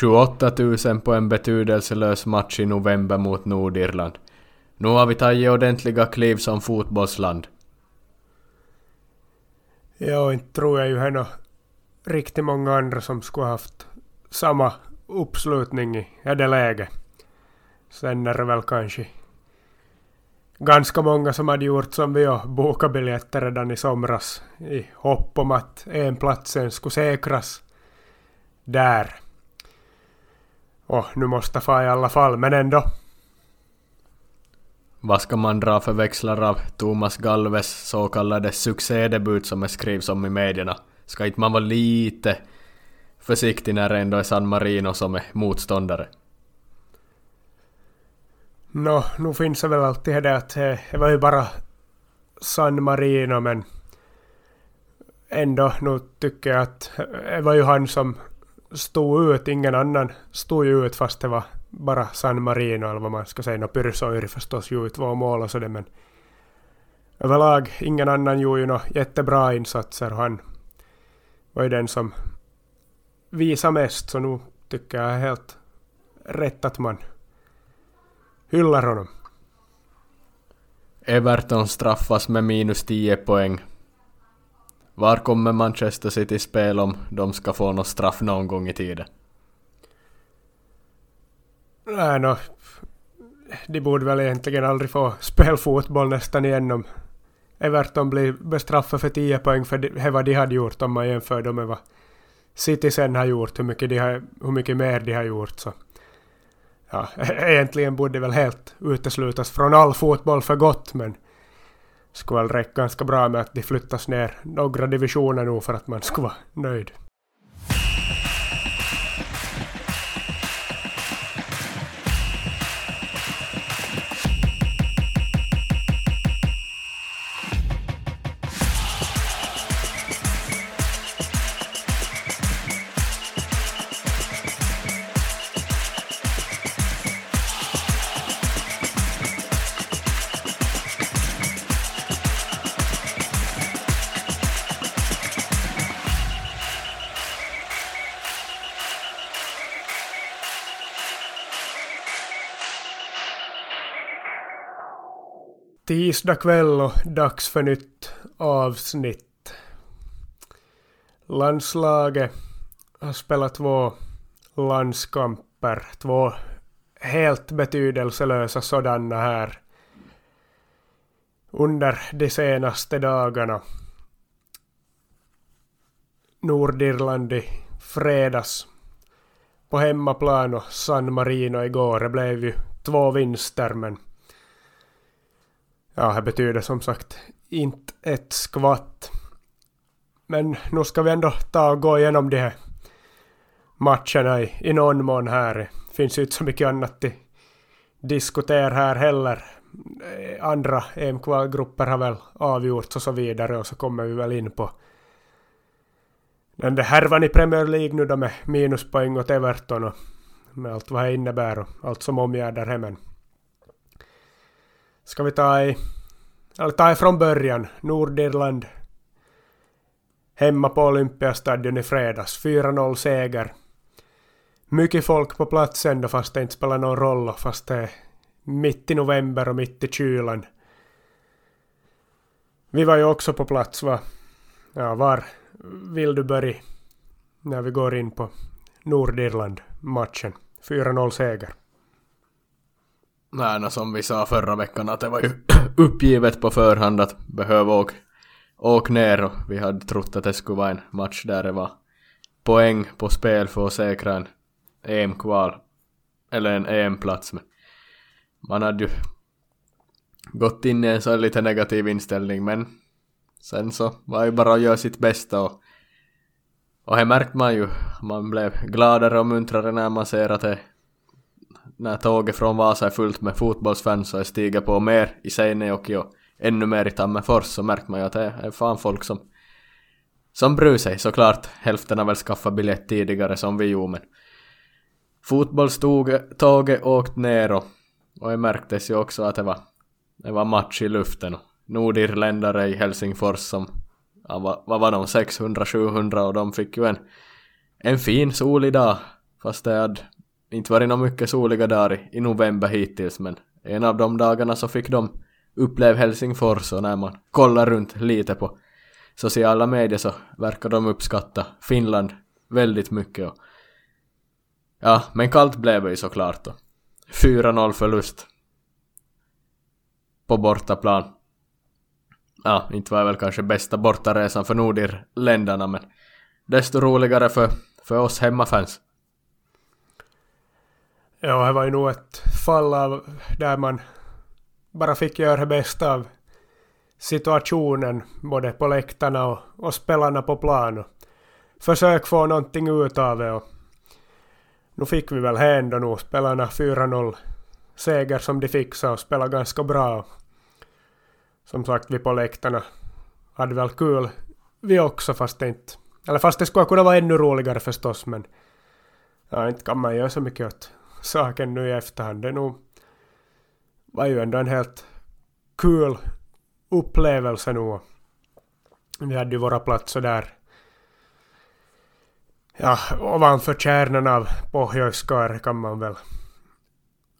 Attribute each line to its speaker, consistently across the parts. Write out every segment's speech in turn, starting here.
Speaker 1: 28 000 på en betydelselös match i november mot Nordirland. Nu har vi tagit ordentliga kliv som fotbollsland.
Speaker 2: Ja, inte tror jag ju här riktigt många andra som skulle haft samma uppslutning i det läget. Sen är det väl kanske ganska många som hade gjort som vi och bokat biljetter redan i somras i hopp om att en platsen skulle säkras där. Och nu måste få i alla fall, men ändå.
Speaker 1: Vad ska man dra för växlar av Thomas Galves så kallade succédebut som det skrivs om i medierna? Ska inte man vara lite försiktig när det ändå är San Marino som är motståndare?
Speaker 2: Nå, nu finns det väl alltid det att det var ju bara San Marino men ändå nu tycker jag att det var ju han som stod ut, ingen annan stod ju ut fast det var bara San Marino eller vad man ska säga. No, gjorde förstås gjorde två mål och sådär men överlag ingen annan gjorde ju några jättebra insatser och han var ju den som visade mest så nu tycker jag helt rätt att man hyllar honom.
Speaker 1: Everton straffas med minus 10 poäng. Var kommer Manchester City spel om de ska få något straff någon gång i tiden?
Speaker 2: Nej, no, de borde väl egentligen aldrig få spela fotboll nästan igen om Everton blir bestraffade för 10 poäng för det vad de hade gjort om man jämför dem med vad City sen har gjort, hur mycket, de har, hur mycket mer de har gjort. Så. Ja, egentligen borde väl helt uteslutas från all fotboll för gott men skulle väl räcka ganska bra med att de flyttas ner några divisioner nu för att man skulle vara nöjd. Tisdag kväll och dags för nytt avsnitt. Landslaget har spelat två landskamper, två helt betydelselösa sådana här under de senaste dagarna. Nordirland i fredags på hemmaplan och San Marino igår. Det blev ju två vinster men Ja, det betyder som sagt inte ett skvatt. Men nu ska vi ändå ta och gå igenom de här matcherna i, i någon mån här. Det finns ju inte så mycket annat att diskutera här heller. Eh, andra EM-kvalgrupper har väl avgjorts och så vidare och så kommer vi väl in på den där härvan i Premier League nu då med minuspoäng åt Everton och med allt vad det innebär och allt som omgärdar hemmen. Ska vi ta i... Eller ta i från början. Nordirland. Hemma på Olympiastadion i fredags. 4-0 seger. Mycket folk på plats ändå fast det inte spelar någon roll fast det är mitt i november och mitt i kylan. Vi var ju också på plats va? Ja, var vill du börja när vi går in på Nordirland-matchen? 4-0 seger.
Speaker 1: Nej, som vi sa förra veckan att det var ju uppgivet på förhand att behöva åka åka ner och vi hade trott att det skulle vara en match där det var poäng på spel för att säkra en EM-kval eller en EM-plats. Men man hade ju gått in i en sån lite negativ inställning men sen så var det bara att göra sitt bästa och och det märkte man ju, man blev gladare och muntrare när man ser att det när tåget från Vasa är fullt med fotbollsfans och stiger på mer i Seinejoki och ännu mer i Tammerfors så märker man ju att det är fan folk som som bryr sig såklart. Hälften har väl skaffat biljett tidigare som vi gjorde men fotbollståget åkt ner och, och det märktes ju också att det var, det var match i luften och nordirländare i Helsingfors som ja, vad, vad var de, 600-700 och de fick ju en, en fin solig dag Fast det hade inte varit några mycket soliga dagar i, i november hittills men en av de dagarna så fick de uppleva Helsingfors och när man kollar runt lite på sociala medier så verkar de uppskatta Finland väldigt mycket och ja, men kallt blev det ju såklart då. 4-0 förlust på bortaplan. Ja, inte var det väl kanske bästa bortaresan för Nordirländarna men desto roligare för, för oss hemmafans.
Speaker 2: Ja, det var ju nog ett fall av där man bara fick göra det bästa av situationen, både på läktarna och, och spelarna på plan. Och försök få någonting ut av det. Och nu fick vi väl ändå nog spelarna 4-0 seger som de fixade och spelade ganska bra. Som sagt, vi på läktarna hade väl kul vi också fast det inte... Eller fast det skulle kunna vara ännu roligare förstås men... Ja, inte kan man göra så mycket åt saken nu i efterhand. Det nog var ju ändå en helt kul upplevelse nu. Vi hade ju våra platser där ja, ovanför kärnan av Pohjoiskar kan man väl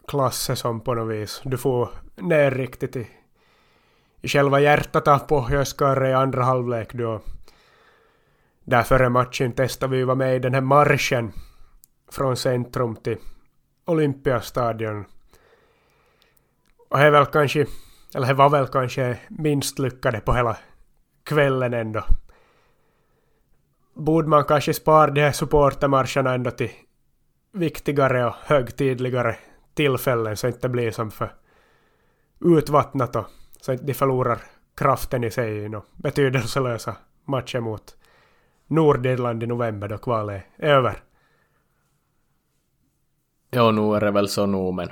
Speaker 2: klassa som på något vis. Du får ner riktigt i, i själva hjärtat av Pohjoiskar i andra halvlek då. Där före matchen testade vi vara med i den här marschen från centrum till Olympiastadion. Och det är väl kanske, eller det var väl kanske minst lyckade på hela kvällen ändå. Borde man kanske spara de här supportermarscherna ändå till viktigare och högtidligare tillfällen så inte blir som för utvattnat och så inte de förlorar kraften i sig i några betydelselösa matcher mot Nordirland i november då kvalet är över.
Speaker 1: Ja, nu är det väl så nu, men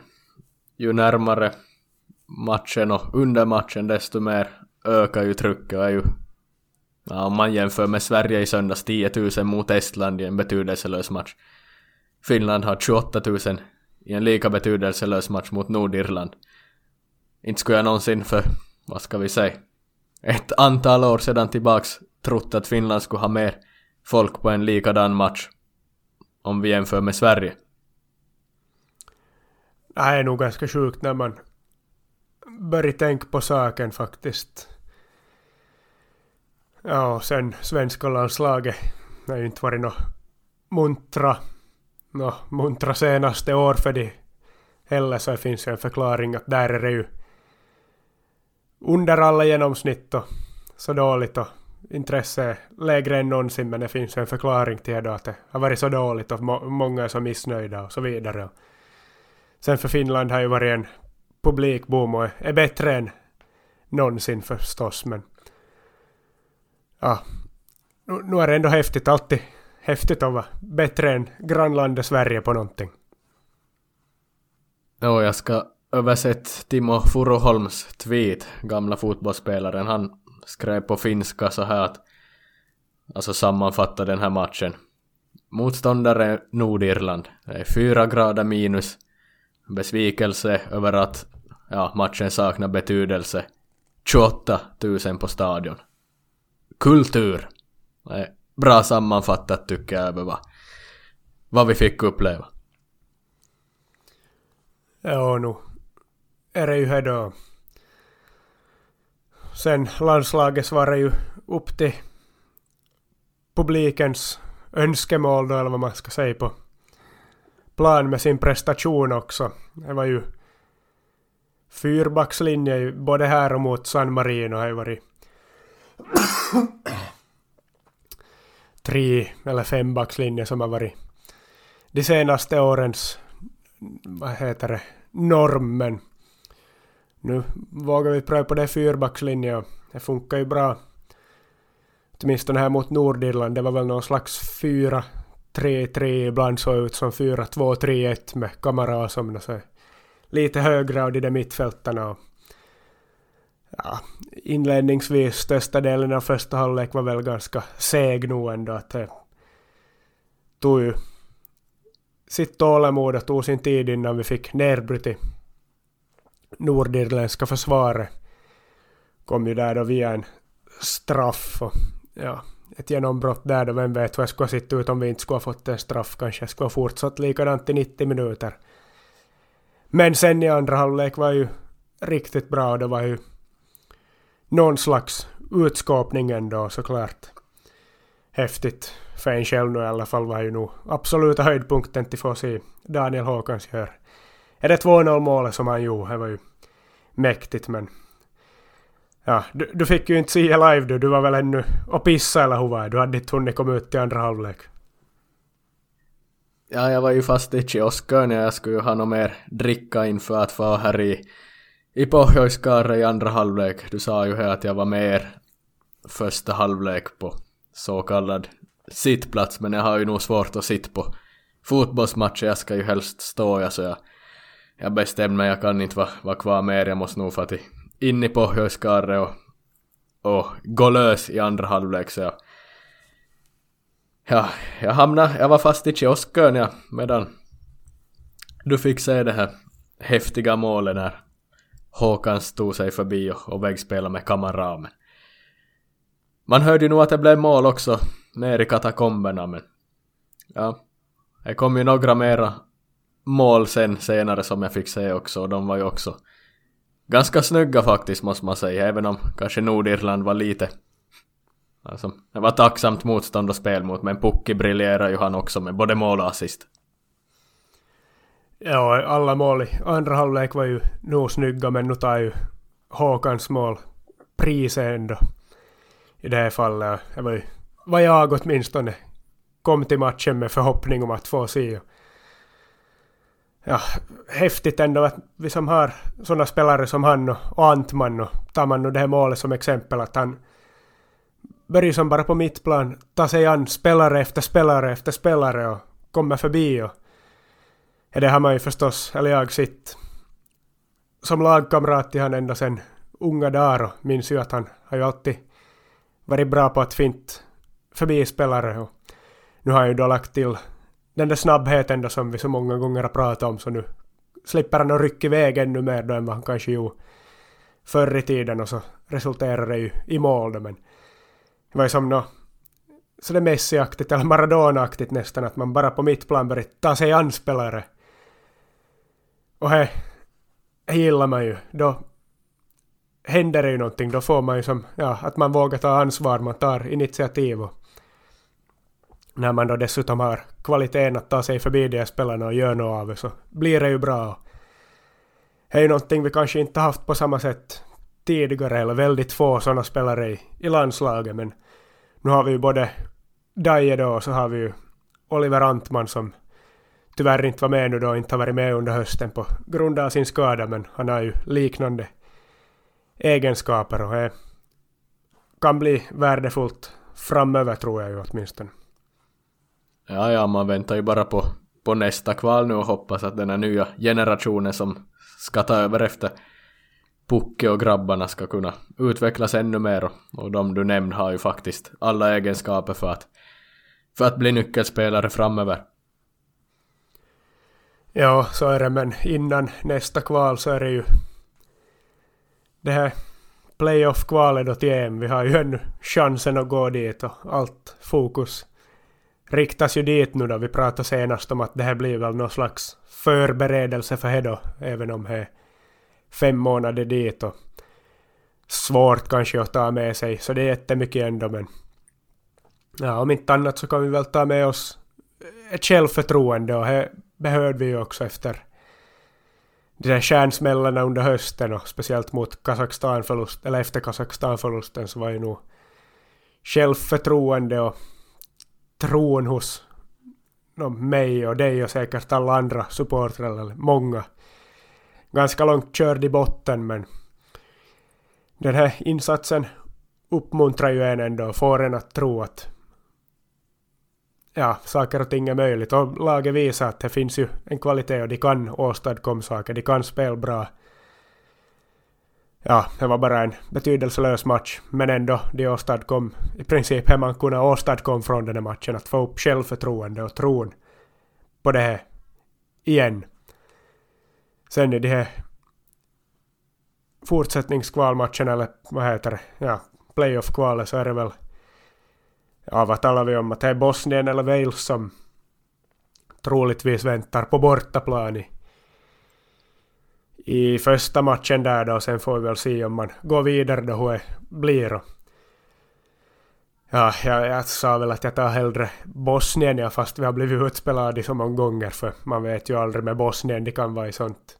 Speaker 1: ju närmare matchen och under matchen desto mer ökar ju trycket och är ju ja, om man jämför med Sverige i söndags 10 000 mot Estland i en betydelselös match. Finland har 28 000 i en lika betydelselös match mot Nordirland. Inte skulle jag någonsin för, vad ska vi säga, ett antal år sedan tillbaks trott att Finland skulle ha mer folk på en likadan match om vi jämför med Sverige.
Speaker 2: Det här är nog ganska sjukt när man börjar tänka på saken faktiskt. Ja, sen svenska landslaget har ju inte varit något muntra, no, muntra senaste år för de heller så finns ju en förklaring att där är det ju under alla genomsnitt och så dåligt och intresse är lägre än någonsin men det finns ju en förklaring till det då att det har varit så dåligt och må många är så missnöjda och så vidare. Sen för Finland har ju varit en publikboom och är bättre än någonsin förstås men ja, nu, nu är det ändå häftigt, alltid häftigt att vara bättre än grannlandet Sverige på någonting.
Speaker 1: Ja, jag ska översätta Timo Furuholms tweet, gamla fotbollsspelaren. Han skrev på finska så här att alltså sammanfatta den här matchen. Motståndare Nordirland. Det är fyra grader minus. Besvikelse över att ja, matchen saknar betydelse. 28 000 på stadion. Kultur. Eh, bra sammanfattat tycker jag över vad, vad vi fick uppleva.
Speaker 2: Ja, nu är det ju här då. Sen landslaget svarar ju upp till publikens önskemål då, eller vad man ska säga på plan med sin prestation också. Det var ju fyrbackslinje både här och mot San Marino har ju varit tre eller fembackslinje som har varit de senaste årens vad heter det, normen. nu vågar vi pröva på det fyrbackslinje och det funkar ju bra. Åtminstone här mot Nordirland, det var väl någon slags fyra 3-3 ibland såg ut som 4-2-3-1 med Kamara som så lite högre av de där mittfältarna. Ja, inledningsvis största delen av första halvlek var väl ganska seg nog ändå. Att det tog ju sitt tålamod och tog sin tid innan vi fick nedbryt nordirländska försvaret. Kom ju där då via en straff och ja, ett genombrott där då, vem vet hur jag skulle ha sett ut om vi inte skulle ha fått en straff kanske. Jag skulle ha fortsatt likadant i 90 minuter. Men sen i andra halvlek var ju riktigt bra och det var ju någon slags utskåpning ändå såklart. Häftigt för en själv nu i alla fall var ju nog absoluta höjdpunkten till få se Daniel Håkans gör. Är det 2-0 målet som han gjorde? Det var ju mäktigt men Ja, du, du, fick ju inte se live du. Du var väl ännu och pissa eller hur var det? Du hade inte hunnit komma ut till andra halvlek.
Speaker 1: Ja, jag var ju fast i kiosken och jag skulle ju ha något mer dricka inför att vara här i, i Pohjoiskare i andra halvlek. Du sa ju här att jag var med er första halvlek på så kallad sittplats, men jag har ju nog svårt att sitta på fotbollsmatcher. Jag ska ju helst stå, ja, så jag, jag bestämde mig, jag kan inte vara, vara kvar mer, jag måste nog få till in i Pohjoiskaare och, och gå lös i andra halvlek, så jag Ja, jag hamnade, jag var fast i kioskkön ja, medan du fick se det här häftiga målet när Håkan stod sig förbi och, och väggspelade med kameramen. Man hörde ju nog att det blev mål också ner i katakomberna men ja, det kom ju några mera mål sen senare som jag fick se också och de var ju också ganska snygga faktiskt måste man säga även om kanske Nordirland var lite Alltså, det var tacksamt motstånd och spel mot, men Pukki briljerar ju han också med både mål och assist.
Speaker 2: Ja, alla mål i andra halvlek var ju nog snygga, men nu tar ju Håkans mål priset ändå. I det här fallet. Det var ju vad jag åtminstone kom till matchen med förhoppning om att få se. Ja, häftigt ändå att vi som har sådana spelare som han och Antman och tar man nu det här målet som exempel att han börjar som bara på mittplan ta sig an spelare efter spelare efter spelare och kommer förbi och Ja, det har man ju förstås, eller jag sitt som lagkamrat till han ända sen unga dagar och minns ju att han har ju alltid varit bra på att fint förbi spelare och nu har han ju då lagt till den där snabbheten då som vi så många gånger har pratat om så nu slipper han att rycka iväg ännu mer då än vad han kanske gjorde förr i tiden och så resulterar det ju i mål då men det var ju som nå sådär Messi-aktigt eller Maradona-aktigt nästan att man bara på mittplan börjar ta sig an spelare. Och det, det gillar man ju. Då händer det ju någonting. Då får man ju som, ja, att man vågar ta ansvar, man tar initiativ. Och när man då dessutom har kvaliteten att ta sig förbi de här spelarna och göra något av det så blir det ju bra. Det är ju någonting vi kanske inte haft på samma sätt tidigare, eller väldigt få sådana spelare i, i landslaget, men nu har vi ju både Daje då och så har vi ju Oliver Antman som tyvärr inte var med nu då, inte har varit med under hösten på grund av sin skada, men han har ju liknande egenskaper och det kan bli värdefullt framöver tror jag ju åtminstone.
Speaker 1: Ja, ja, man väntar ju bara på, på nästa kval nu och hoppas att den här nya generationen som ska ta över efter Pucke och grabbarna ska kunna utvecklas ännu mer och, och de du nämnde har ju faktiskt alla egenskaper för att, för att bli nyckelspelare framöver.
Speaker 2: Ja, så är det, men innan nästa kval så är det ju det här playoff-kvalet då till EM. Vi har ju ännu chansen att gå dit och allt fokus riktas ju dit nu då. Vi pratade senast om att det här blir väl någon slags förberedelse för det då, även om det är fem månader dit och svårt kanske att ta med sig, så det är jättemycket ändå men ja, om inte annat så kan vi väl ta med oss ett självförtroende och det behövde vi ju också efter de där kärnsmällarna under hösten och speciellt mot Kazakstan-förlust, eller efter Kazakstan-förlusten så var ju nog självförtroende och tron hos no, mig och dig och säkert alla andra supportrar, eller många, ganska långt körd i botten men den här insatsen uppmuntrar ju en ändå och får en att tro att ja, saker och ting är möjligt. Och laget visar att det finns ju en kvalitet och de kan åstadkomma saker, de kan spela bra. Ja, det var bara en betydelselös match, men ändå, de åstadkom i princip det man kunde åstadkomma från den här matchen, att få upp självförtroende och tron på det här igen. Sen i de här fortsättningskvalmatcherna eller vad heter det, ja, playoff-kvalet så är det väl Ja, vad talar vi om? Att det är Bosnien eller Wales som troligtvis väntar på bortaplan i, i första matchen där då. Sen får vi väl se om man går vidare då hur det blir. Och Ja, jag, jag sa väl att jag tar hellre Bosnien, ja, fast vi har blivit utspelade så många gånger, för man vet ju aldrig med Bosnien, det kan vara i sånt...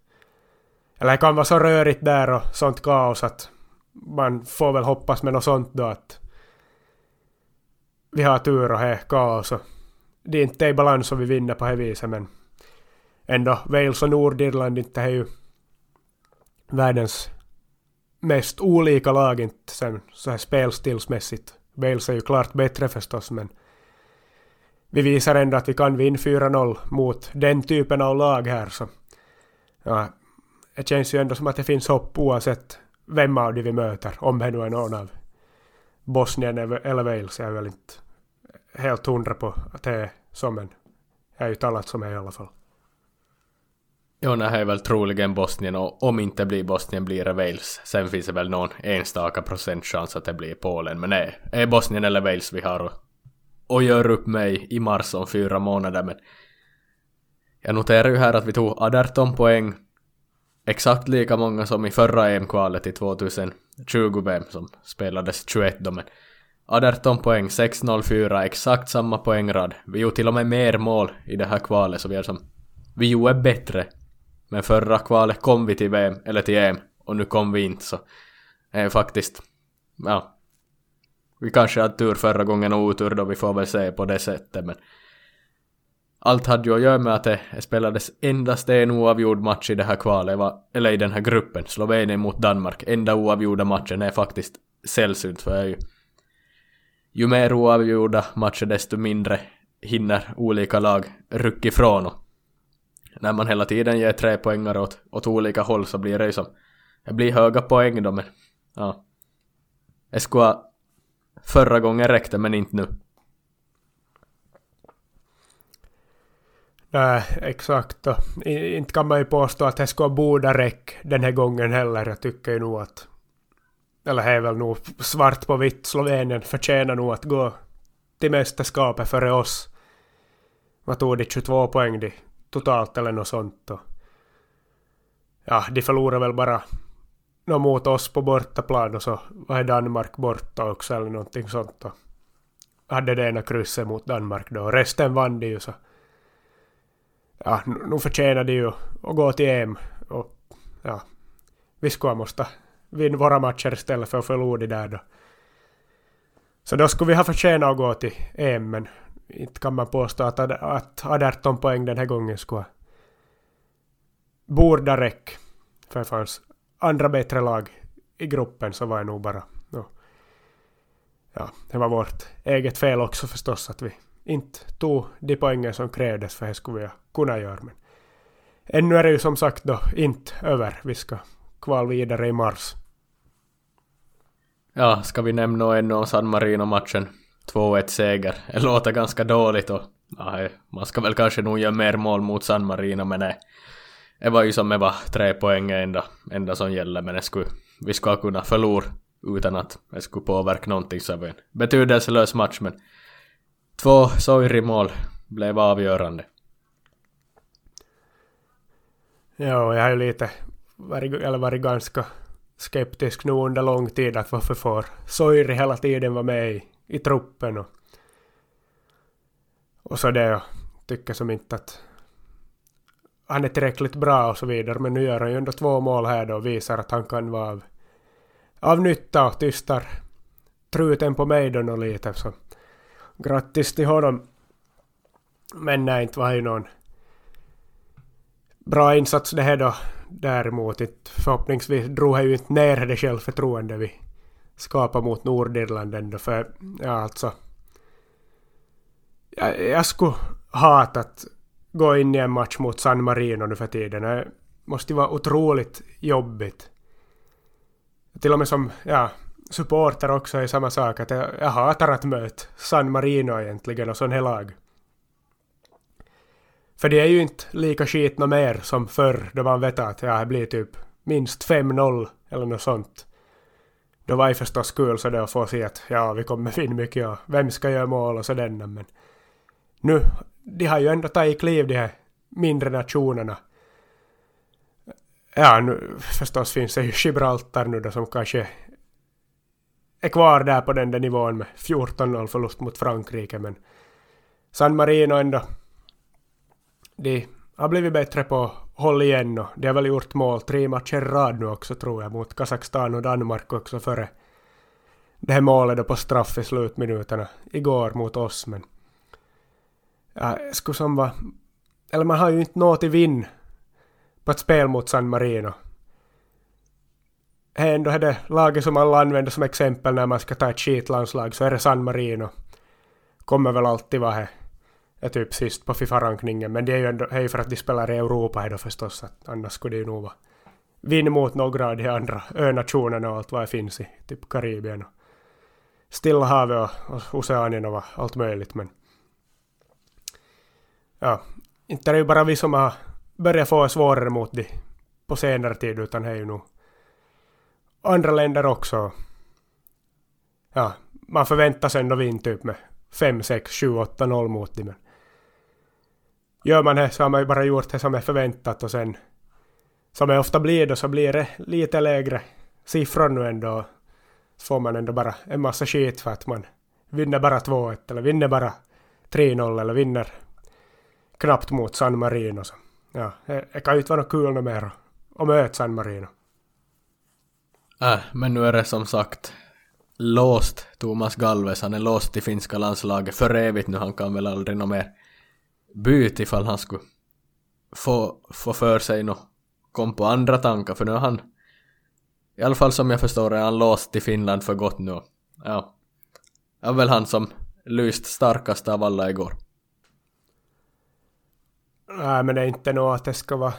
Speaker 2: Eller det kan vara så rörigt där och sånt kaos att man får väl hoppas med något sånt då att vi har tur och det kaos och det är inte i balans om vi vinner på det viset, men ändå Wales och Nordirland inte är ju världens mest olika lag inte sen så här spelstilsmässigt. Wales är ju klart bättre förstås, men vi visar ändå att vi kan vinna 4-0 mot den typen av lag här. Så ja, det känns ju ändå som att det finns hopp oavsett vem av de vi möter, om det nu är någon av Bosnien eller Wales. Jag är väl inte helt hundra på att det är så, men jag har ju talat som är i alla fall.
Speaker 1: Jo, det är väl troligen Bosnien och om inte blir Bosnien blir det Wales. Sen finns det väl någon enstaka procentchans att det blir Polen. Men nej, är Bosnien eller Wales vi har och, och gör upp mig i mars om fyra månader. Men jag noterar ju här att vi tog 18 poäng. Exakt lika många som i förra EM-kvalet i 2020 som spelades 21 då. Men 18 poäng, 6-0-4, exakt samma poängrad. Vi gjorde till och med mer mål i det här kvalet så vi är som... Vi gjorde bättre men förra kvalet kom vi till VM, eller till EM, och nu kom vi inte så... Det är faktiskt... Ja. Vi kanske hade tur förra gången och otur då, vi får väl se på det sättet men... Allt hade ju att göra med att det spelades endast en oavgjord match i det här kvalet, eller i den här gruppen, Slovenien mot Danmark. Enda oavgjorda matchen är faktiskt sällsynt för ju... Ju mer oavgjorda matcher desto mindre hinner olika lag rycka ifrån och när man hela tiden ger tre poängar åt, åt olika håll så blir det ju som... Det blir höga poäng då men... Ja. Det skulle ha förra gången räckte men inte nu.
Speaker 2: Nej, exakt. Då. Inte kan man ju påstå att det skulle borde räcka den här gången heller. Jag tycker ju nog att... Eller det är väl nog svart på vitt. Slovenien förtjänar nog att gå till mästerskapet före oss. Vad tog de 22 poäng de totalt eller något sånt. Och ja, de förlorade väl bara no, mot oss på bortaplan och så var Danmark borta också eller någonting sånt. Och hade det ena krysset mot Danmark då. och Resten vann de ju så. Ja, nu förtjänar de ju att gå till EM. Och ja, vi skulle måste vinna våra matcher istället för att förlora de där då. Så då skulle vi ha förtjänat att gå till EM, men inte kan man påstå att, att 18 poäng den här gången skulle borde räcka. För det fanns andra bättre lag i gruppen så var det nog bara... No. Ja, det var vårt eget fel också förstås att vi inte tog de poängen som krävdes för det skulle vi kunna göra. Men ännu är det ju som sagt då inte över. Vi ska kval vidare i mars.
Speaker 1: Ja, ska vi nämna ännu om San Marino-matchen? 2-1 seger. Det låter ganska dåligt och ja, man ska väl kanske nog göra mer mål mot San Marino men det, det var ju som det var tre poäng enda, enda som gäller men skulle, vi ska kunna förlora utan att det skulle påverka någonting så det var en betydelselös match men två Soiri-mål blev avgörande.
Speaker 2: Ja, jag har ju lite varit, eller varit ganska skeptisk nu under lång tid att varför får Soiri hela tiden vara med i i truppen och, och så det jag tycker som inte att han är tillräckligt bra och så vidare men nu gör han ju ändå två mål här då och visar att han kan vara av, av nytta och tystar truten på mig då och lite så grattis till honom. Men nej, inte var ju någon bra insats det här då. Däremot inte, förhoppningsvis drog han ju inte ner det självförtroende vi skapa mot Nordirland ändå för ja alltså jag, jag skulle hata att gå in i en match mot San Marino nu för tiden. Det måste ju vara otroligt jobbigt. Till och med som ja, supporter också är samma sak att jag, jag hatar att möta San Marino egentligen och sån här lag. För det är ju inte lika skit mer som förr då man vet att ja, det blir typ minst 5-0 eller något sånt då var det förstås kul så det att få se att ja, vi kommer vinna mycket och vem ska göra mål och sådär men nu, de har ju ändå tagit kliv de här mindre nationerna. Ja, nu förstås finns det ju Gibraltar nu då som kanske är kvar där på den där nivån med 14-0 förlust mot Frankrike men San Marino ändå de har blivit bättre på håll igen och de har väl gjort mål tre matcher rad nu också tror jag mot Kazakstan och Danmark också före det här målet då på straff i slutminuterna igår mot oss men äh, ja, skulle som vara eller man har ju inte nått i vinn på ett spel mot San Marino. Det är ändå det laget som alla använder som exempel när man ska ta ett skitlandslag så är det San Marino. Kommer väl alltid vara här är typ sist på Fifa-rankningen, men det är ju ändå är för att de spelar i Europa då förstås, att annars skulle det ju nog vara vinn mot några av de andra önationerna och allt vad det finns i typ Karibien och Stilla havet och, och Oceanien och allt möjligt, men ja, inte är det ju bara vi som har börjat få svårare mot de på senare tid, utan det är ju nog andra länder också. Ja, man förväntar sig ändå vinn typ med 5, 6, 7, 8, 0 mot dem. Gör man det så har man ju bara gjort det som är förväntat och sen som det ofta blir då så blir det lite lägre siffror nu ändå. Så får man ändå bara en massa skit för att man vinner bara 2-1 eller vinner bara 3-0 eller vinner knappt mot San Marino. Så, ja, det, kan ju inte vara något kul mer att möta San Marino.
Speaker 1: Äh, men nu är det som sagt låst Thomas Galves, han är låst i finska landslaget för evigt nu, han kan väl aldrig något mer byt ifall han skulle få, få för sig något, kom på andra tankar, för nu har han i alla fall som jag förstår är han låst i Finland för gott nu. Ja. Det var väl han som lyst starkast av alla igår.
Speaker 2: Nej, men det är inte nog att det ska vara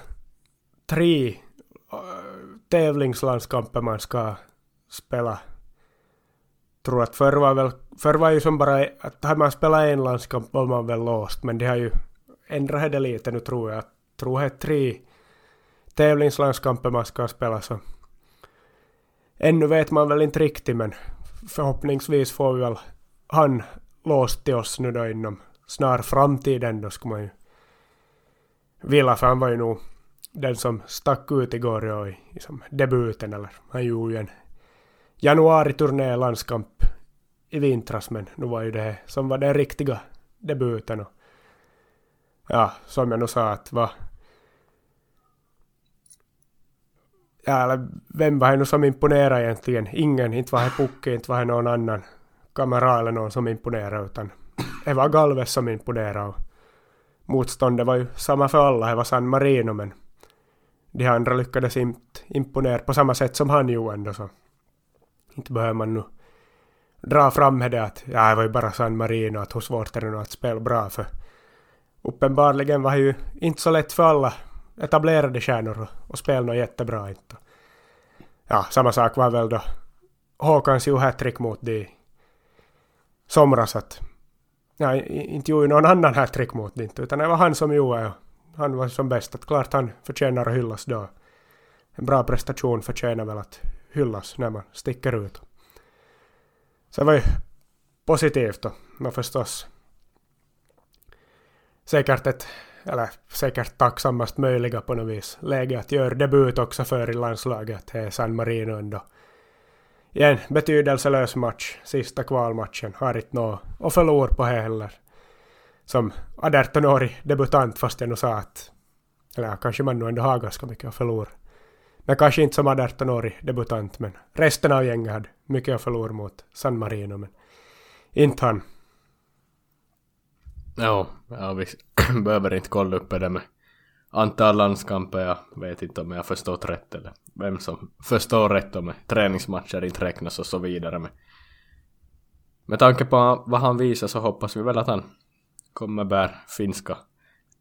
Speaker 2: tre äh, tävlingslandskamper man ska spela. Tror att förr var väl, förr var ju som bara att har man spelat en landskamp var man väl låst, men det har ju ändrat det lite nu tror jag. Tror det är tre tävlingslandskamper man ska spela så. Ännu vet man väl inte riktigt men förhoppningsvis får vi väl han låst till oss nu då inom snar framtid ändå skulle man ju vilja för han var ju nog den som stack ut igår ja, i, liksom som debuten eller han gjorde ju en januariturné landskamp i vintras men nu var ju det som var den riktiga debuten och ja, som jag nu sa att va... ja, eller vem var det nu som imponerade egentligen? Ingen, inte var det Pukki, inte var det någon annan kamera eller någon som imponerade utan det var Galves som imponerade motståndet var ju samma för alla, det var San Marino men de andra lyckades inte imponera på samma sätt som han gjorde ändå så inte behöver man nu dra fram med det att ja, det var ju bara San Marino, att hur svårt är det nu att spela bra för uppenbarligen var det ju inte så lätt för alla etablerade stjärnor att spela något jättebra inte. Ja, samma sak var väl då Håkans ju hattrick mot de somras att ja, inte gjorde någon annan hattrick mot det inte, utan det var han som gjorde han var som bäst. Att klart han förtjänar att hyllas då. En bra prestation förtjänar väl att hyllas när man sticker ut. Så det var ju positivt då, och förstås säkert ett, eller säkert tacksammast möjliga på något vis, läge att göra debut också för i landslaget, det är San Marino ändå. I en betydelselös match, sista kvalmatchen, har inte något att förlora på heller. Som 18-årig debutant, fast jag nu sa att, eller kanske man nu ändå har ganska mycket att förlora. Men kanske inte som 18-årig debutant, men resten av gänget hade mycket att förlora mot San Marino, men inte han.
Speaker 1: Ja, ja vi behöver inte kolla upp det med antal landskamper. Jag vet inte om jag förstått rätt eller vem som förstår rätt om träningsmatcher inte räknas och så vidare. Men med tanke på vad han visar så hoppas vi väl att han kommer bära finska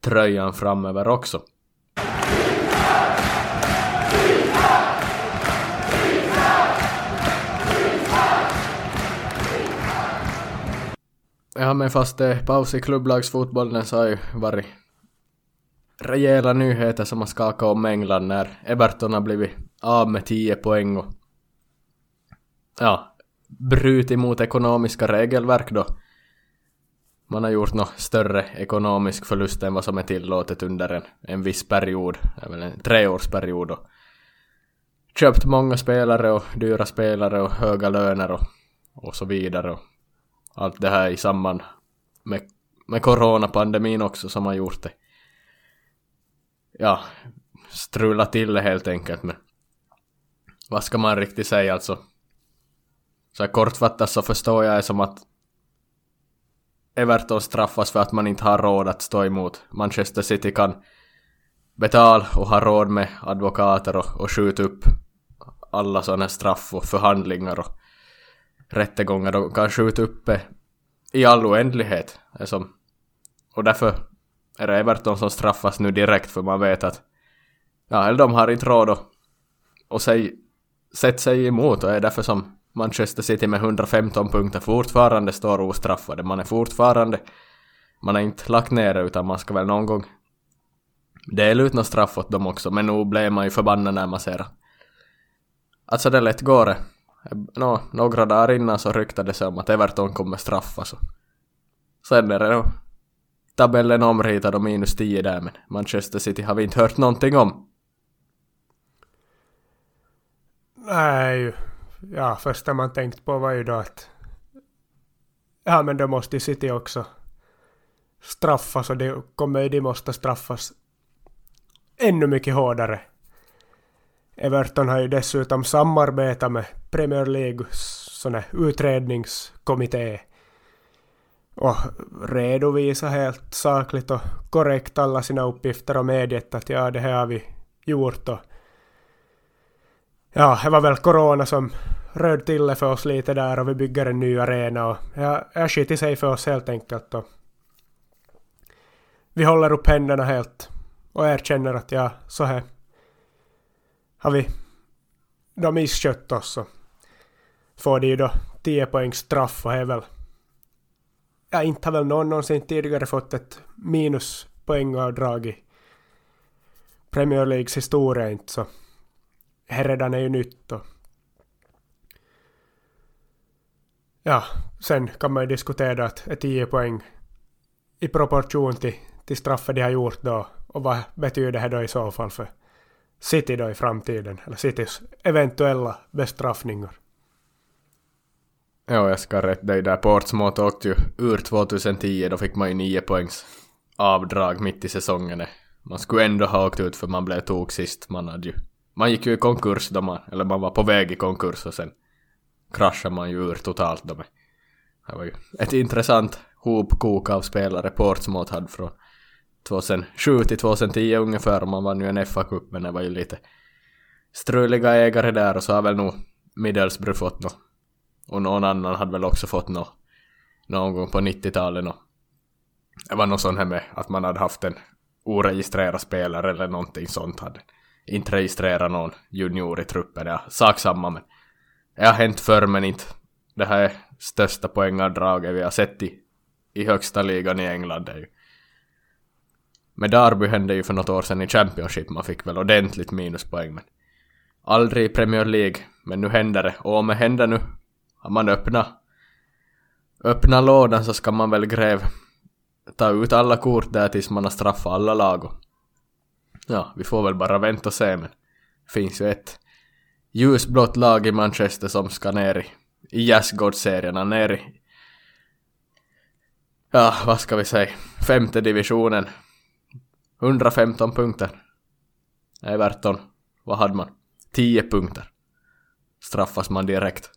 Speaker 1: tröjan framöver också. Ja men fast det är paus i klubblagsfotbollen så har ju varit rejäla nyheter som har skakat om England när Everton har blivit av med 10 poäng och ja, brutit mot ekonomiska regelverk då. Man har gjort något större ekonomisk förlust än vad som är tillåtet under en, en viss period, eh, även en treårsperiod. Och köpt många spelare och dyra spelare och höga löner och, och så vidare. Och allt det här i samband med, med coronapandemin också som har gjort det. Ja, strula till det helt enkelt men vad ska man riktigt säga alltså? Så här kortfattat så förstår jag det som att Everton straffas för att man inte har råd att stå emot. Manchester City kan betala och ha råd med advokater och, och skjuta upp alla sådana straff och förhandlingar och rättegångar. De kan skjuta upp det i all oändlighet. Alltså, och därför är det Everton som straffas nu direkt för man vet att ja, eller de har inte råd att och sig, sätta sig emot och är därför som Manchester City med 115 punkter fortfarande står ostraffade. Man är fortfarande... Man har inte lagt ner det utan man ska väl någon gång dela ut något straff åt dem också. Men nog blev man ju förbannad när man ser Alltså det lätt går det. Nå, några dagar innan så ryktades det om att Everton kommer straffas. Sen är det nog tabellen omritad och minus 10 där men Manchester City har vi inte hört någonting om.
Speaker 2: Nej, ja, första man tänkt på var ju då att ja, men då måste City också straffas och det kommer ju... de måste straffas ännu mycket hårdare. Everton har ju dessutom samarbetat med Premier League sån utredningskommitté. Och redovisa helt sakligt och korrekt alla sina uppgifter och medgett att ja, det här har vi gjort och ja, det var väl corona som röd till det för oss lite där och vi bygger en ny arena och ja, jag skit sig för oss helt enkelt och vi håller upp händerna helt och erkänner att ja, så här har vi då misskött oss och får de ju då 10 poängs straff och är väl ja, inte har väl någon någonsin tidigare fått ett minuspoängavdrag i Premier Leagues historia inte så redan är ju nytt och ja, sen kan man ju diskutera att är 10 poäng i proportion till, till straffet de har gjort då och vad betyder det då i så fall för City då i framtiden, eller Citys eventuella bestraffningar.
Speaker 1: Ja, jag ska rätta dig där. Portsmouth åkte ju ur 2010, då fick man ju 9 poängs avdrag mitt i säsongen. Man skulle ändå ha åkt ut för man blev tok sist. Man hade ju man gick ju i konkurs då man, eller man var på väg i konkurs och sen kraschade man ju ur totalt då med. Det var ju ett intressant hopkok av spelare Portsmouth hade från 2007 till 2010 ungefär och man vann ju en FA-cup men det var ju lite struliga ägare där och så har väl nog Middlesbrough fått något och någon annan hade väl också fått något någon gång på 90-talet det var något sånt här med att man hade haft en oregistrerad spelare eller någonting sånt hade inte registrerat någon junior i truppen. Ja, sak samma men det har hänt förr men inte det här är största poängavdraget vi har sett i, i högsta ligan i England. Är ju. Med Darby hände ju för något år sedan i Championship, man fick väl ordentligt minuspoäng men aldrig i Premier League. Men nu händer det, och om det händer nu, om man öppnar, öppnar lådan så ska man väl gräv ta ut alla kort där tills man har straffat alla lag och Ja, vi får väl bara vänta och se men finns ju ett ljusblått lag i Manchester som ska ner i, i Jazzgårdsserierna, ner i ja, vad ska vi säga, femte divisionen. 115 punkter. Everton, vad hade man? 10 punkter. Straffas man direkt.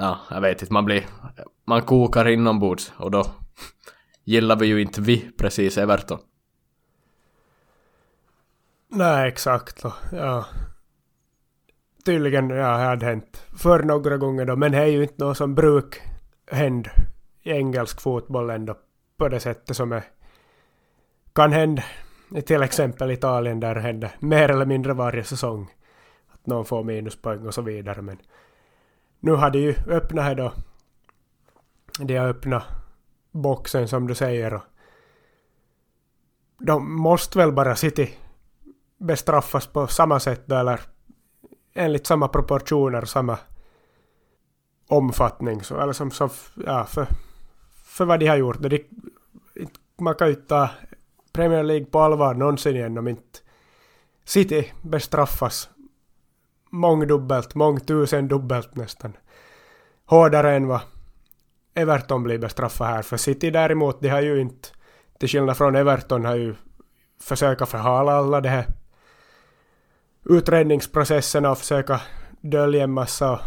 Speaker 1: Ja, jag vet inte, man blir... Man kokar inombords och då gillar vi ju inte vi precis Everton.
Speaker 2: Nej, exakt. Ja. Tydligen, ja, det hade hänt för några gånger då, men det är ju inte något som bruk hända i engelsk fotboll ändå på det sättet som är, kan hända i till exempel Italien där det händer mer eller mindre varje säsong. Att någon får minuspoäng och så vidare, men nu har de ju öppnat här då. De har öppnat boxen som du säger och de måste väl bara City bestraffas på samma sätt då, eller enligt samma proportioner, samma omfattning. Så, eller som, som ja, för, för vad de har gjort. De, man kan ju ta Premier League på allvar någonsin igen om inte City bestraffas mångdubbelt, mångtusendubbelt nästan. Hårdare än vad Everton blir bestraffad här. För City däremot, de har ju inte, till skillnad från Everton, har ju försöka förhala alla de här utredningsprocesserna och försöka dölja en massa och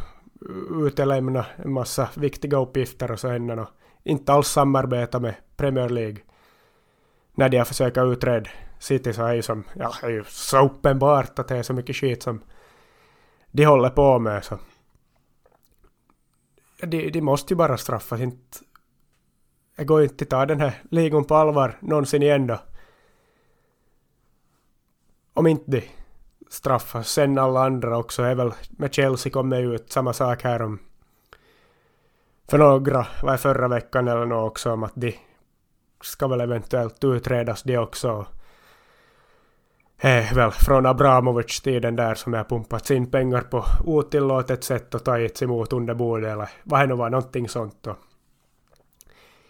Speaker 2: utelämna en massa viktiga uppgifter och så ännu och inte alls samarbeta med Premier League när de har försökt utreda City så är ju som, ja, är ju så uppenbart att det är så mycket skit som de håller på med så. De, de måste ju bara straffas, inte jag går inte att ta den här ligan på allvar någonsin igen då. Om inte de straffas. Sen alla andra också är väl, med Chelsea kom det ut samma sak här om för några, var förra veckan eller något också om att de ska väl eventuellt utredas de också. Eh, väl från Abramovic-tiden där som jag pumpats in pengar på otillåtet sätt och tagits emot under bordet eller vad det nu var, någonting sånt. Och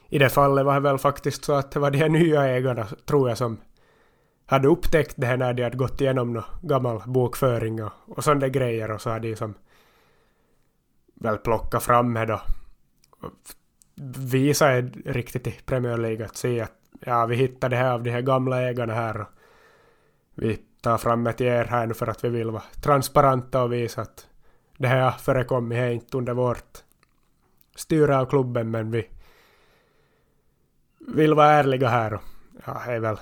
Speaker 2: I det fallet var det väl faktiskt så att det var de här nya ägarna, tror jag, som hade upptäckt det här när de hade gått igenom någon gammal bokföring och, och sådana grejer och så hade de som väl plockat fram det då. Visa riktigt i Premier League att se att ja, vi hittade det här av de här gamla ägarna här och vi tar fram det till er här nu för att vi vill vara transparenta och visa att det här har förekommit här inte under vårt styre av klubben men vi vill vara ärliga här och ja, är väl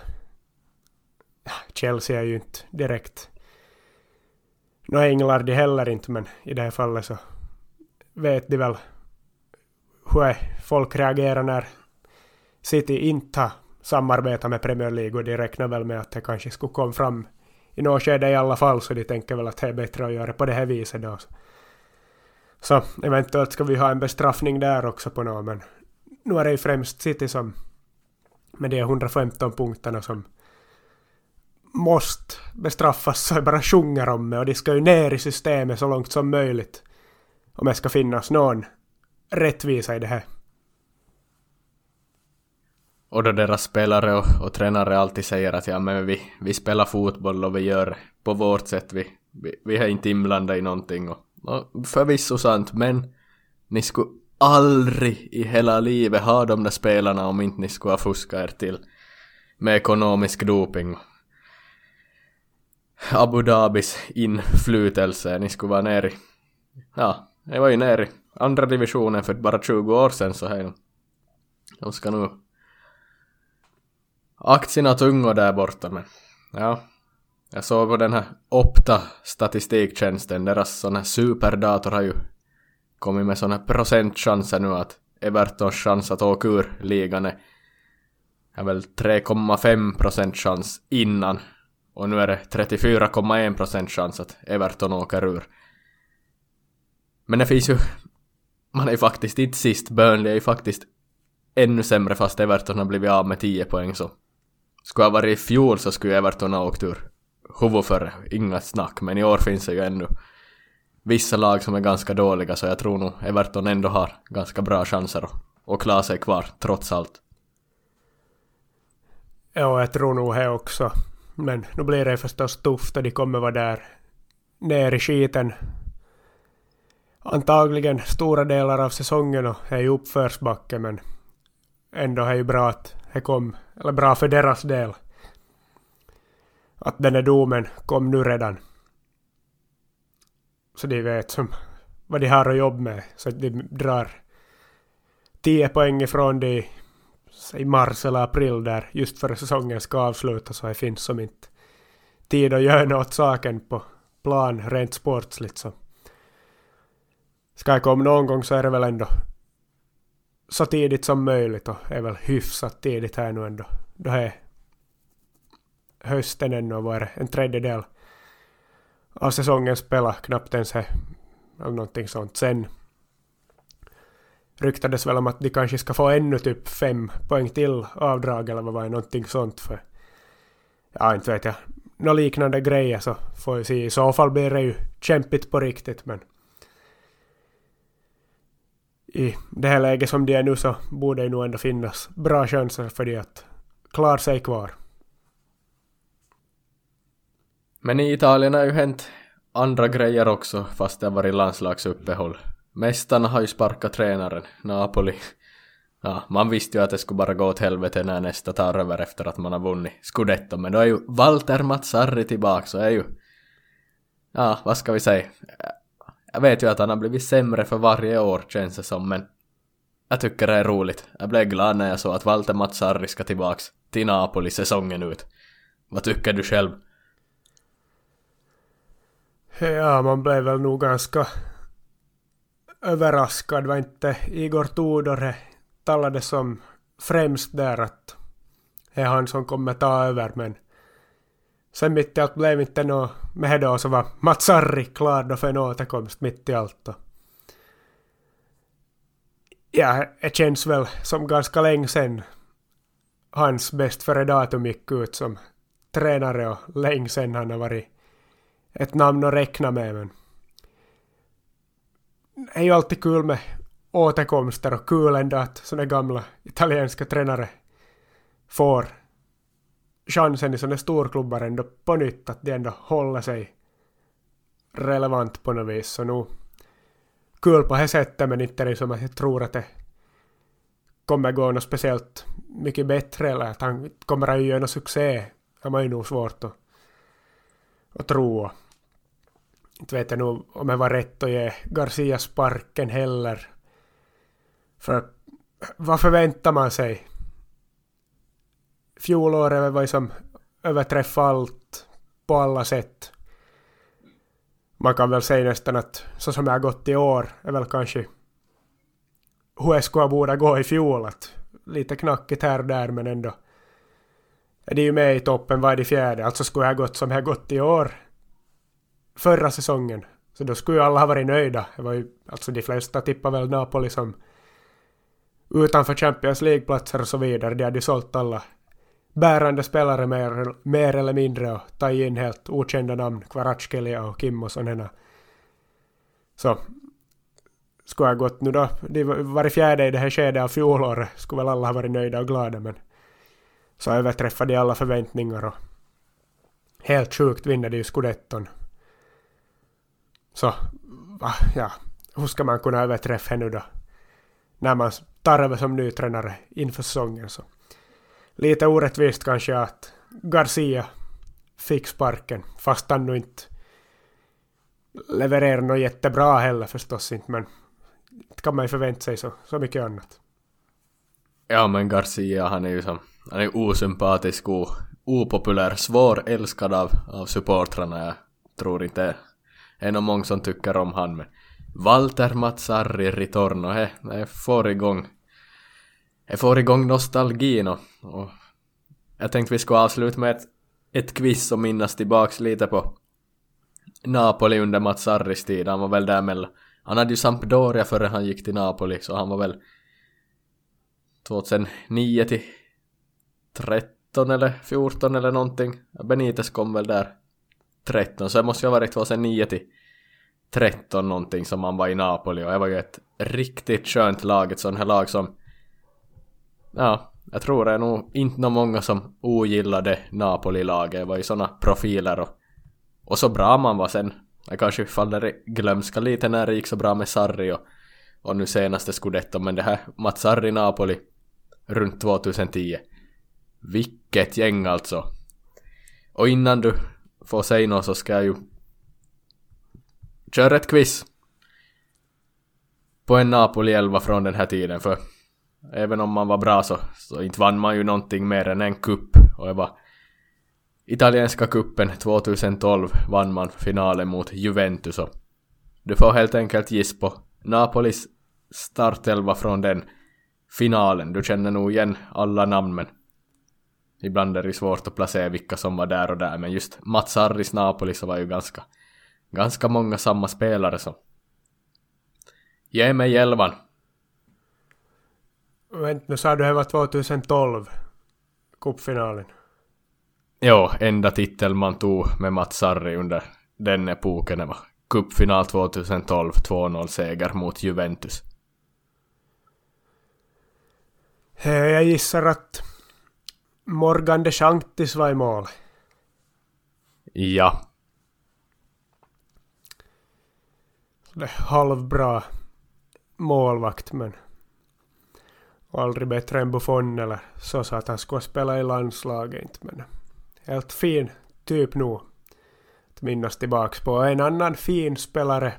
Speaker 2: Chelsea är ju inte direkt. Några änglar de heller inte, men i det här fallet så vet de väl hur folk reagerar när City inte har samarbeta med Premier League och de räknar väl med att det kanske skulle komma fram i något skede i alla fall så de tänker väl att det är bättre att göra på det här viset då. Så eventuellt ska vi ha en bestraffning där också på något men nu är det ju främst City som med de 115 punkterna som måste bestraffas så jag bara sjunger om det och de ska ju ner i systemet så långt som möjligt. Om det ska finnas någon rättvisa i det här.
Speaker 1: Och då deras spelare och, och tränare alltid säger att ja men vi, vi spelar fotboll och vi gör på vårt sätt, vi, vi, vi är inte inblandade i någonting och, och förvisso sant men ni skulle aldrig i hela livet ha de där spelarna om inte ni skulle ha fuskat er till med ekonomisk doping Abu Dhabis inflytelse. Ni skulle vara nere i... Ja, ni var ju nere i andra divisionen för bara 20 år sedan så här. De ska nu... Aktierna tunga där borta men... Ja. Jag såg på den här Opta statistiktjänsten, deras sån här superdator har ju kommit med såna här procentchanser nu att Evertons chans att åka ur ligan är, är väl 3,5 procent chans innan och nu är det 34,1% chans att Everton åker ur. Men det finns ju... Man är ju faktiskt inte sist. Burnley är ju faktiskt ännu sämre fast Everton har blivit av med 10 poäng så... Skulle jag varit i fjol så skulle Everton ha åkt ur. Huvud för inga snack, men i år finns det ju ännu vissa lag som är ganska dåliga så jag tror nog Everton ändå har ganska bra chanser att, att klara sig kvar trots allt.
Speaker 2: Ja, jag tror nog det också. Men nu blir det förstås tufft och de kommer vara där ner i skiten antagligen stora delar av säsongen och är i uppförsbacke men ändå är det ju bra att det kom, eller bra för deras del. Att den här domen kom nu redan. Så de vet som vad de har att jobba med. Så att de drar 10 poäng ifrån de i mars eller april där just före säsongen ska avslutas så det finns som inte tid att göra något saken på plan rent sportsligt så ska jag komma någon gång så är det väl ändå så tidigt som möjligt och är väl hyfsat tidigt här nu ändå. Då är hösten ännu och var en tredjedel av säsongen spelar knappt ens här eller någonting sånt. Sen ryktades väl om att de kanske ska få ännu typ fem poäng till avdrag eller vad var det, någonting sånt för ja, inte vet jag. Några liknande grejer så får vi se. I så fall blir det ju kämpigt på riktigt men i det här läget som det är nu så borde det nog ändå finnas bra chanser för det att klara sig kvar.
Speaker 1: Men i Italien har ju hänt andra grejer också fast det har varit landslagsuppehåll. Mästarna har ju sparkat tränaren, Napoli. Ja, man visste ju att det skulle bara gå åt helvete när nästa tar över efter att man har vunnit Scudetto, men då är ju Walter Mazzarri tillbaka så är ju... Ja, vad ska vi säga? Jag vet ju att han har blivit sämre för varje år känns det som, men jag tycker det är roligt. Jag blev glad när jag såg att Walter Mazzarri ska tillbaks till Napoli säsongen ut. Vad tycker du själv?
Speaker 2: Ja, man blev väl nog ganska överraskad. Var inte Igor Tudor talade som främst där att det är han som kommer ta över, men sen mitt i allt blev inte något med då så var Matsarri klar då för en återkomst mitt i allt. Då. ja, det känns väl som ganska länge sen hans bäst före datum gick ut som tränare och länge sen han har varit ett namn att räkna med. Men det är ju alltid kul med återkomster och kul ändå att såna gamla italienska tränare får chansen i sådana storklubbar ändå på nytt att de ändå håller sig relevant på något vis. Så nu kul på det sättet men inte liksom att jag tror att det kommer gå något speciellt mycket bättre eller att han kommer att göra någon succé. Det man ju nog svårt att, att tro. Inte vet jag nog om det var rätt att ge Garcia sparken heller. För vad förväntar man sig? Fjolåret var ju som överträffa allt på alla sätt. Man kan väl säga nästan att så som det har gått i år är väl kanske hur skulle borde gå i fjol. Att lite knackigt här och där men ändå är det ju med i toppen, vad är det fjärde? Alltså skulle det ha gått som det har gått i år förra säsongen. Så då skulle ju alla ha varit nöjda. Det var ju, alltså de flesta tippar väl Napoli som utanför Champions League-platser och så vidare. De hade ju sålt alla bärande spelare mer, mer eller mindre och tagit in helt okända namn, Kvaratskhelia och Kim och sådana. Så skulle ha gått nu då, de var i fjärde i det här skedet av fjolåret, skulle väl alla ha varit nöjda och glada men så överträffade de alla förväntningar och helt sjukt vinner de ju scudetton. Så, ja, hur ska man kunna överträffa nu då? När man tar över som ny tränare inför säsongen så. Lite orättvist kanske att Garcia fick sparken, fast han nu inte levererar något jättebra heller förstås inte, men det kan man ju förvänta sig så, så mycket annat.
Speaker 1: Ja, men Garcia han är ju som, han är osympatisk och opopulär, svår älskad av, av supportrarna. Jag tror inte det är nog många som tycker om han, men Walter Mazzarri Ritorno, he, det får igång får igång nostalgin och, och jag tänkte vi skulle avsluta med ett, ett quiz och minnas tillbaks lite på Napoli under Mazzarris tid. Han var väl där mellan... Han hade ju Sampdoria före han gick till Napoli, så han var väl 2009 till 13 eller 14 eller någonting. Benitez kom väl där 13, så det måste ju ha varit 2009 till 13 någonting som han var i Napoli och det var ju ett riktigt skönt lag, ett sånt här lag som ja, jag tror det är nog inte någon många som ogillade Napoli-laget. Det var ju såna profiler och, och så bra man var sen. Jag kanske faller i glömska lite när det gick så bra med Sarri och, och nu senaste Scudetto, men det här Mazzarri-Napoli runt 2010. Vilket gäng alltså. Och innan du får säga något så ska jag ju köra ett quiz. På en Napoli 11 från den här tiden för Även om man var bra så, så inte vann man ju någonting mer än en kupp. Och det var italienska kuppen 2012 vann man finalen mot Juventus och du får helt enkelt giss på Napolis startelva från den finalen. Du känner nog igen alla namn men ibland är det svårt att placera vilka som var där och där men just Mats Harris Napoli så var ju ganska ganska många samma spelare så ge mig elvan
Speaker 2: Vänta nu sa du det var 2012? Cupfinalen.
Speaker 1: Jo, enda titel man tog med Mats Sarri under den epoken var cupfinal 2012, 2-0 seger mot Juventus.
Speaker 2: Jag gissar att Morgan de Sanctis var i mål.
Speaker 1: Ja.
Speaker 2: Det halvbra målvakt men och aldrig bättre än Buffon eller så sa att han skulle spela i landslaget inte men helt fin typ nog att minnas tillbaks på. En annan fin spelare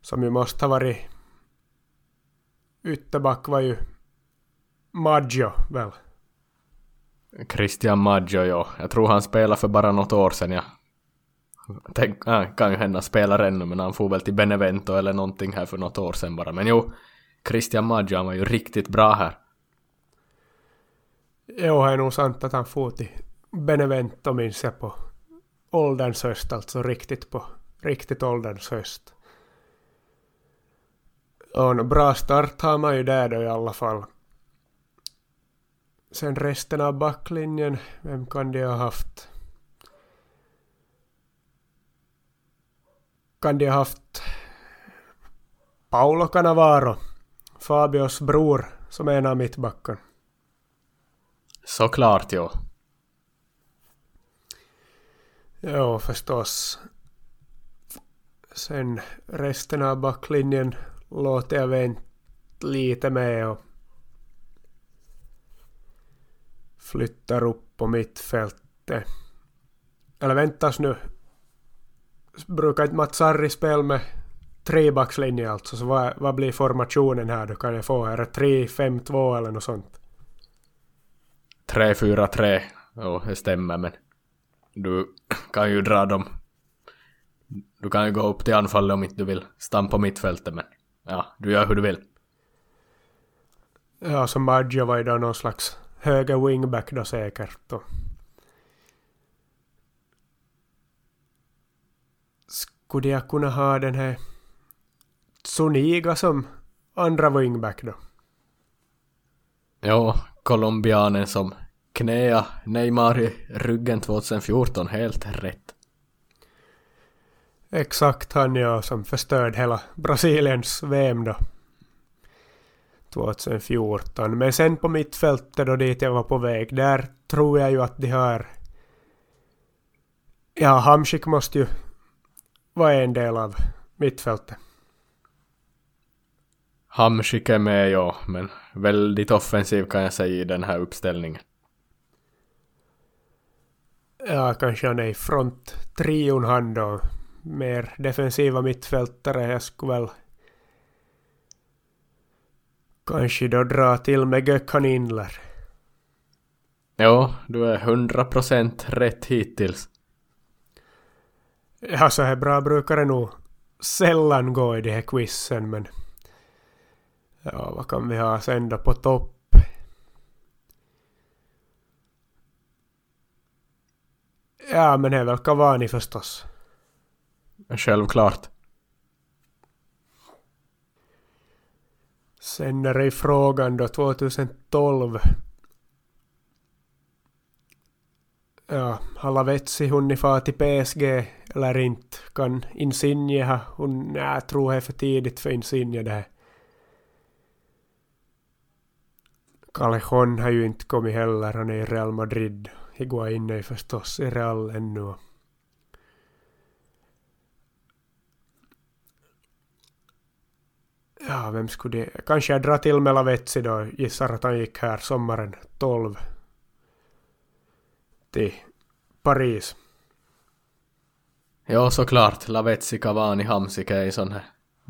Speaker 2: som ju måste ha varit ytterback var ju Maggio väl.
Speaker 1: Christian Maggio, ja. Jag tror han spelade för bara något år sedan, ja. Tänk, ah, äh, kan ju hända spelar ännu, men han får väl till Benevento eller någonting här för något år sedan bara. Men jo, Christian Maggio, han var ju riktigt bra här.
Speaker 2: Jo, det är nog sant att han får till Benevento minns jag på ålderns höst, alltså riktigt på riktigt ålderns höst. Och en bra start har man ju där då i alla fall. Sen resten av backlinjen, vem kan de ha haft? Kan de ha haft Paolo Cannavaro, Fabios bror, som är en av mittbacken.
Speaker 1: Såklart, jo.
Speaker 2: Ja, förstås. Sen resten av backlinjen låter jag vänta lite med och flyttar upp på mittfältet. Eller väntas nu. Brukar inte Mats Sarri spela med trebackslinje alltså? Så vad, vad blir formationen här då? Kan jag få? Är det 3-5-2 eller något sånt?
Speaker 1: 3-4-3, jo, det stämmer, men du kan ju dra dem. Du kan ju gå upp till anfallet om inte du vill stanna på mittfältet, men ja, du gör hur du vill.
Speaker 2: Ja, så Maggio var ju då någon slags höger wingback då säkert. Och skulle jag kunna ha den här Soniga som andra wingback då?
Speaker 1: Jo, colombianen som knäa Neymar i ryggen 2014, helt rätt.
Speaker 2: Exakt han ja, som förstörde hela Brasiliens VM då. 2014. Men sen på mittfältet då dit jag var på väg, där tror jag ju att de har... Ja, Hamsik måste ju vara en del av mittfältet.
Speaker 1: Hamsik är med, ja, men väldigt offensiv kan jag säga i den här uppställningen.
Speaker 2: Ja, kanske han är i fronttrion han då. Mer defensiva mittfältare. Jag skulle väl kanske då dra till med Gökhan Inler.
Speaker 1: Jo, du är 100% rätt hittills.
Speaker 2: Ja, så här bra brukar det nog sällan gå i de här quizen, men... Ja, vad kan vi ha sen då på topp? Ja, men det är väl Cavani förstås.
Speaker 1: Självklart.
Speaker 2: Sen är det i frågan då 2012. Ja, har Lavetzi hunnit fara till PSG eller inte? Kan Insigne ha hunnit? Jag tror det är för tidigt för Insigne det här. Callejon har ju inte kommit heller, han är i Real Madrid. Higuain är förstås i Real ännu. Ja, vem skulle det... Kanske jag drar till Melavetsi då. Gissar att han gick här sommaren 12. Till Paris.
Speaker 1: Jo, såklart. Lavetsi, Cavani, Hamsik är en sån här...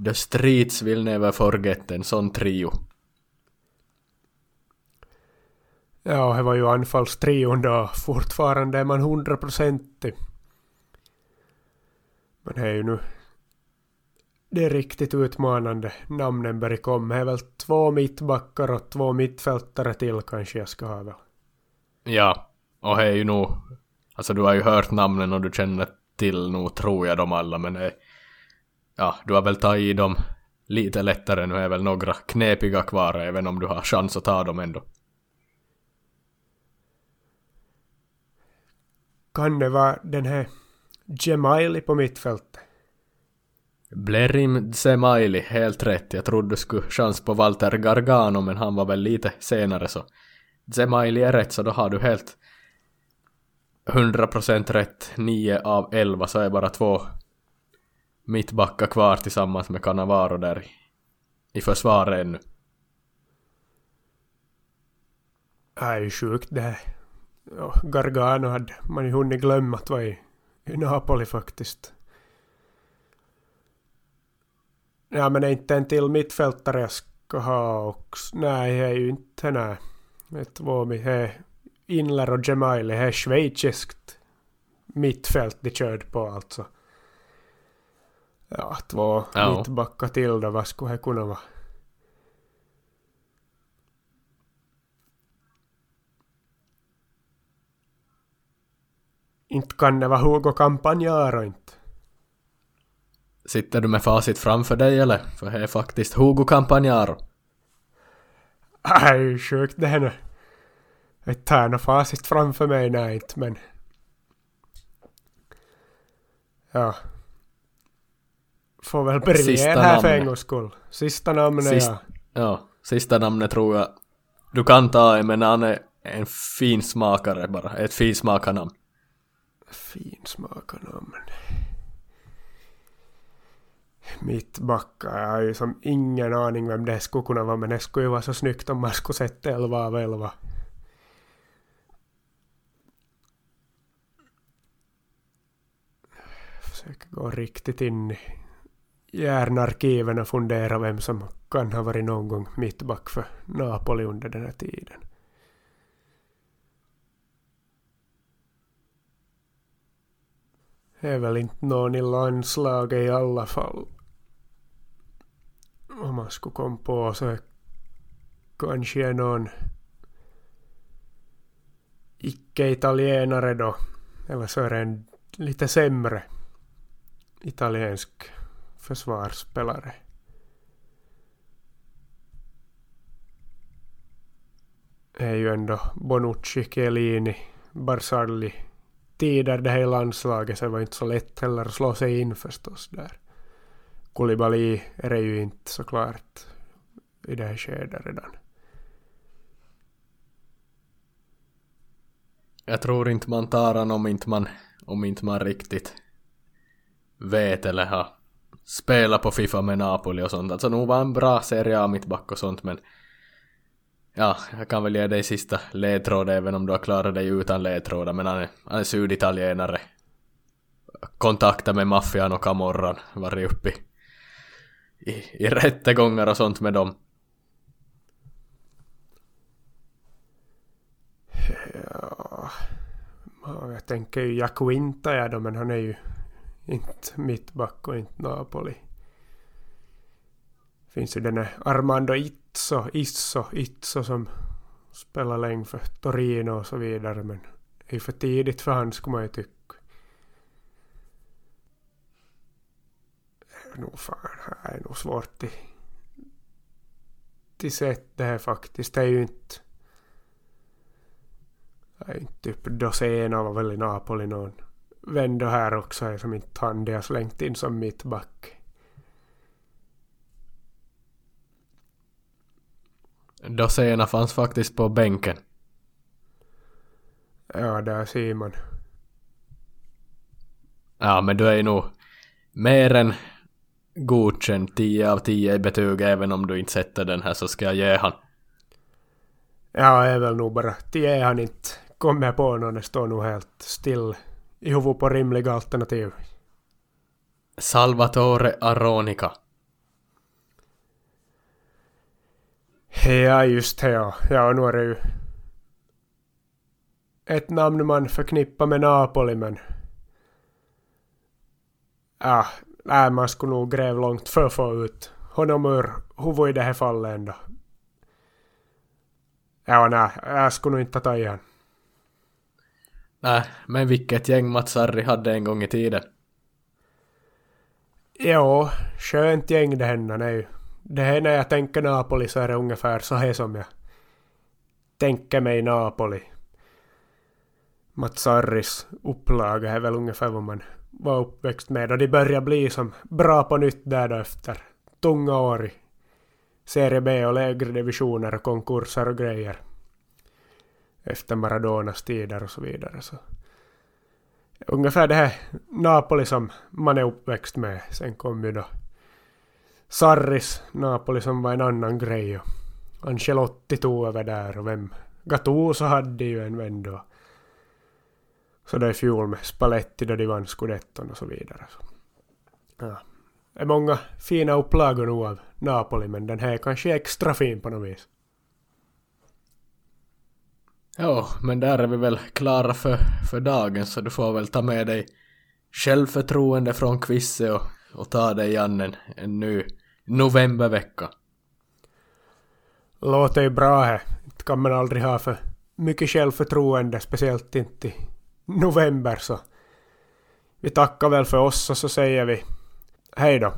Speaker 1: The streets will never forget en sån trio.
Speaker 2: Ja, det var ju anfallstrion då. Fortfarande är man hundraprocentig. Men det är ju nu... Det är riktigt utmanande. Namnen börjar komma. Det är väl två mittbackar och två mittfältare till kanske jag ska ha väl.
Speaker 1: Ja, och det är ju nog... Alltså du har ju hört namnen och du känner till nog, tror jag, dem alla, men det... Ja, du har väl tagit i dem lite lättare. Nu är väl några knepiga kvar, även om du har chans att ta dem ändå.
Speaker 2: Kan det vara den här Gemaili på mittfältet?
Speaker 1: Blerim Zemaili, helt rätt. Jag trodde du skulle chans på Walter Gargano, men han var väl lite senare så. Zemaili är rätt, så då har du helt 100% rätt. 9 av 11, så är bara två mittbackar kvar tillsammans med Cannavaro där i, i försvaret ännu.
Speaker 2: Det är ju sjukt det här. Ja, Gargano hade man ju hunnit glömma att vara i, i Napoli faktiskt. Ja men inte en till mittfältare jag ska ha också. Nej, det är ju inte nej. Det är Inler och Gemaili, det är schweiziskt mittfält de körde på alltså. Ja, två
Speaker 1: Ja.
Speaker 2: mittbackar till då, vad skulle det kunna vara? Inte kan det vara Hugo Campagnaro inte.
Speaker 1: Sitter du med facit framför dig eller? För det är faktiskt Hugo Campagnaro.
Speaker 2: Nej, sjukt det här nu. Jag tar något facit framför mig, nej inte, men... Ja. Får väl briljera här för en gångs skull. Sista namnet,
Speaker 1: Sist-
Speaker 2: ja.
Speaker 1: Ja, sista namnet tror jag du kan ta men han är en fin smakare bara. Ett finsmakarnamn.
Speaker 2: Finsmakarnamn. Mittbacka, jag har ju som ingen aning vem det skulle kunna vara, men det skulle ju vara så snyggt om man skulle sätta 11 av 11. Försöker gå riktigt in i hjärnarkiven och fundera vem som kan ha varit någon gång mittback för Napoli under den här tiden. Det är väl inte någon i landslaget i alla fall. Om man skulle komma på så kanske någon icke-italienare då. Eller så är det en lite sämre italiensk försvarsspelare. Det är ju ändå Bonucci, Chiellini, Barzagli tider det här i landslaget så det var inte så lätt heller att slå sig in förstås där. Kulibali är det ju inte såklart i det här skedet redan.
Speaker 1: Jag tror inte man tar han om inte man, om inte man riktigt vet eller har spelat på Fifa med Napoli och sånt. Alltså nog var en bra Serie A mittback och sånt men ja, jag kan väl ge dig sista ledtråd även om du har klarat dig utan ledtrådar men han är, han är syditalienare. Kontakta med maffian och Camorran, varit uppe i, i, i rättegångar och sånt med dem.
Speaker 2: Ja, jag tänker ju Jack Winta ja då, men han är ju inte mittback och inte Napoli. Finns ju den Armando Armando Izzo, Isso, Itso som spelar länge för Torino och så vidare men det är ju för tidigt för han skulle man ju tycka. Det är nog fan, det är nog svårt till, till sätt det här faktiskt. Det är ju inte Nej, typ Dosena var väl i Napoli någon vän då här också är som inte han det har slängt in som mittback.
Speaker 1: Dosena fanns faktiskt på bänken.
Speaker 2: Ja, där ser man.
Speaker 1: Ja, men du är ju nog mer än godkänd 10 av 10 i betyg även om du inte sätter den här så ska jag ge han.
Speaker 2: Ja, är väl nog bara det är han inte kommer på någon. Det står nog helt still i huvudet på rimliga alternativ.
Speaker 1: Salvatore Aronica.
Speaker 2: Ja, just det ja. Ja, nu är det ju ett namn man förknippar med Napoli, men... Ja, nej, man skulle nog gräva långt för att få ut honom ur huvudet i det här fallet ändå. Ja, nej, jag skulle nog inte ta i han.
Speaker 1: Nej, men vilket gäng Mats Sarri hade en gång i tiden.
Speaker 2: Jo, skönt gäng det hända nu. Det här när jag tänker Napoli så är det ungefär så här som jag tänker mig Napoli. Mats Sarris upplaga är väl ungefär vad man var uppväxt med och de börjar bli som bra på nytt där då efter tunga år i Serie B och lägre divisioner och konkurser och grejer. Efter Maradonas tider och så vidare. Så ungefär det här Napoli som man är uppväxt med. Sen kom ju då Sarris Napoli som var en annan grej och Ancelotti tog över där och vem Gattuso hade ju en vän då. Så det är fjol med Spalletti då de vann scudetton och så vidare. Så. Ja. Det är många fina upplagor nu av Napoli men den här är kanske extra fin på något vis.
Speaker 1: Ja, men där är vi väl klara för, för dagen så du får väl ta med dig självförtroende från quizet och, och ta dig an en, en ny novembervecka.
Speaker 2: Låter ju bra här. Det kan man aldrig ha för mycket självförtroende, speciellt inte i november så. Vi tackar väl för oss och så säger vi hej då.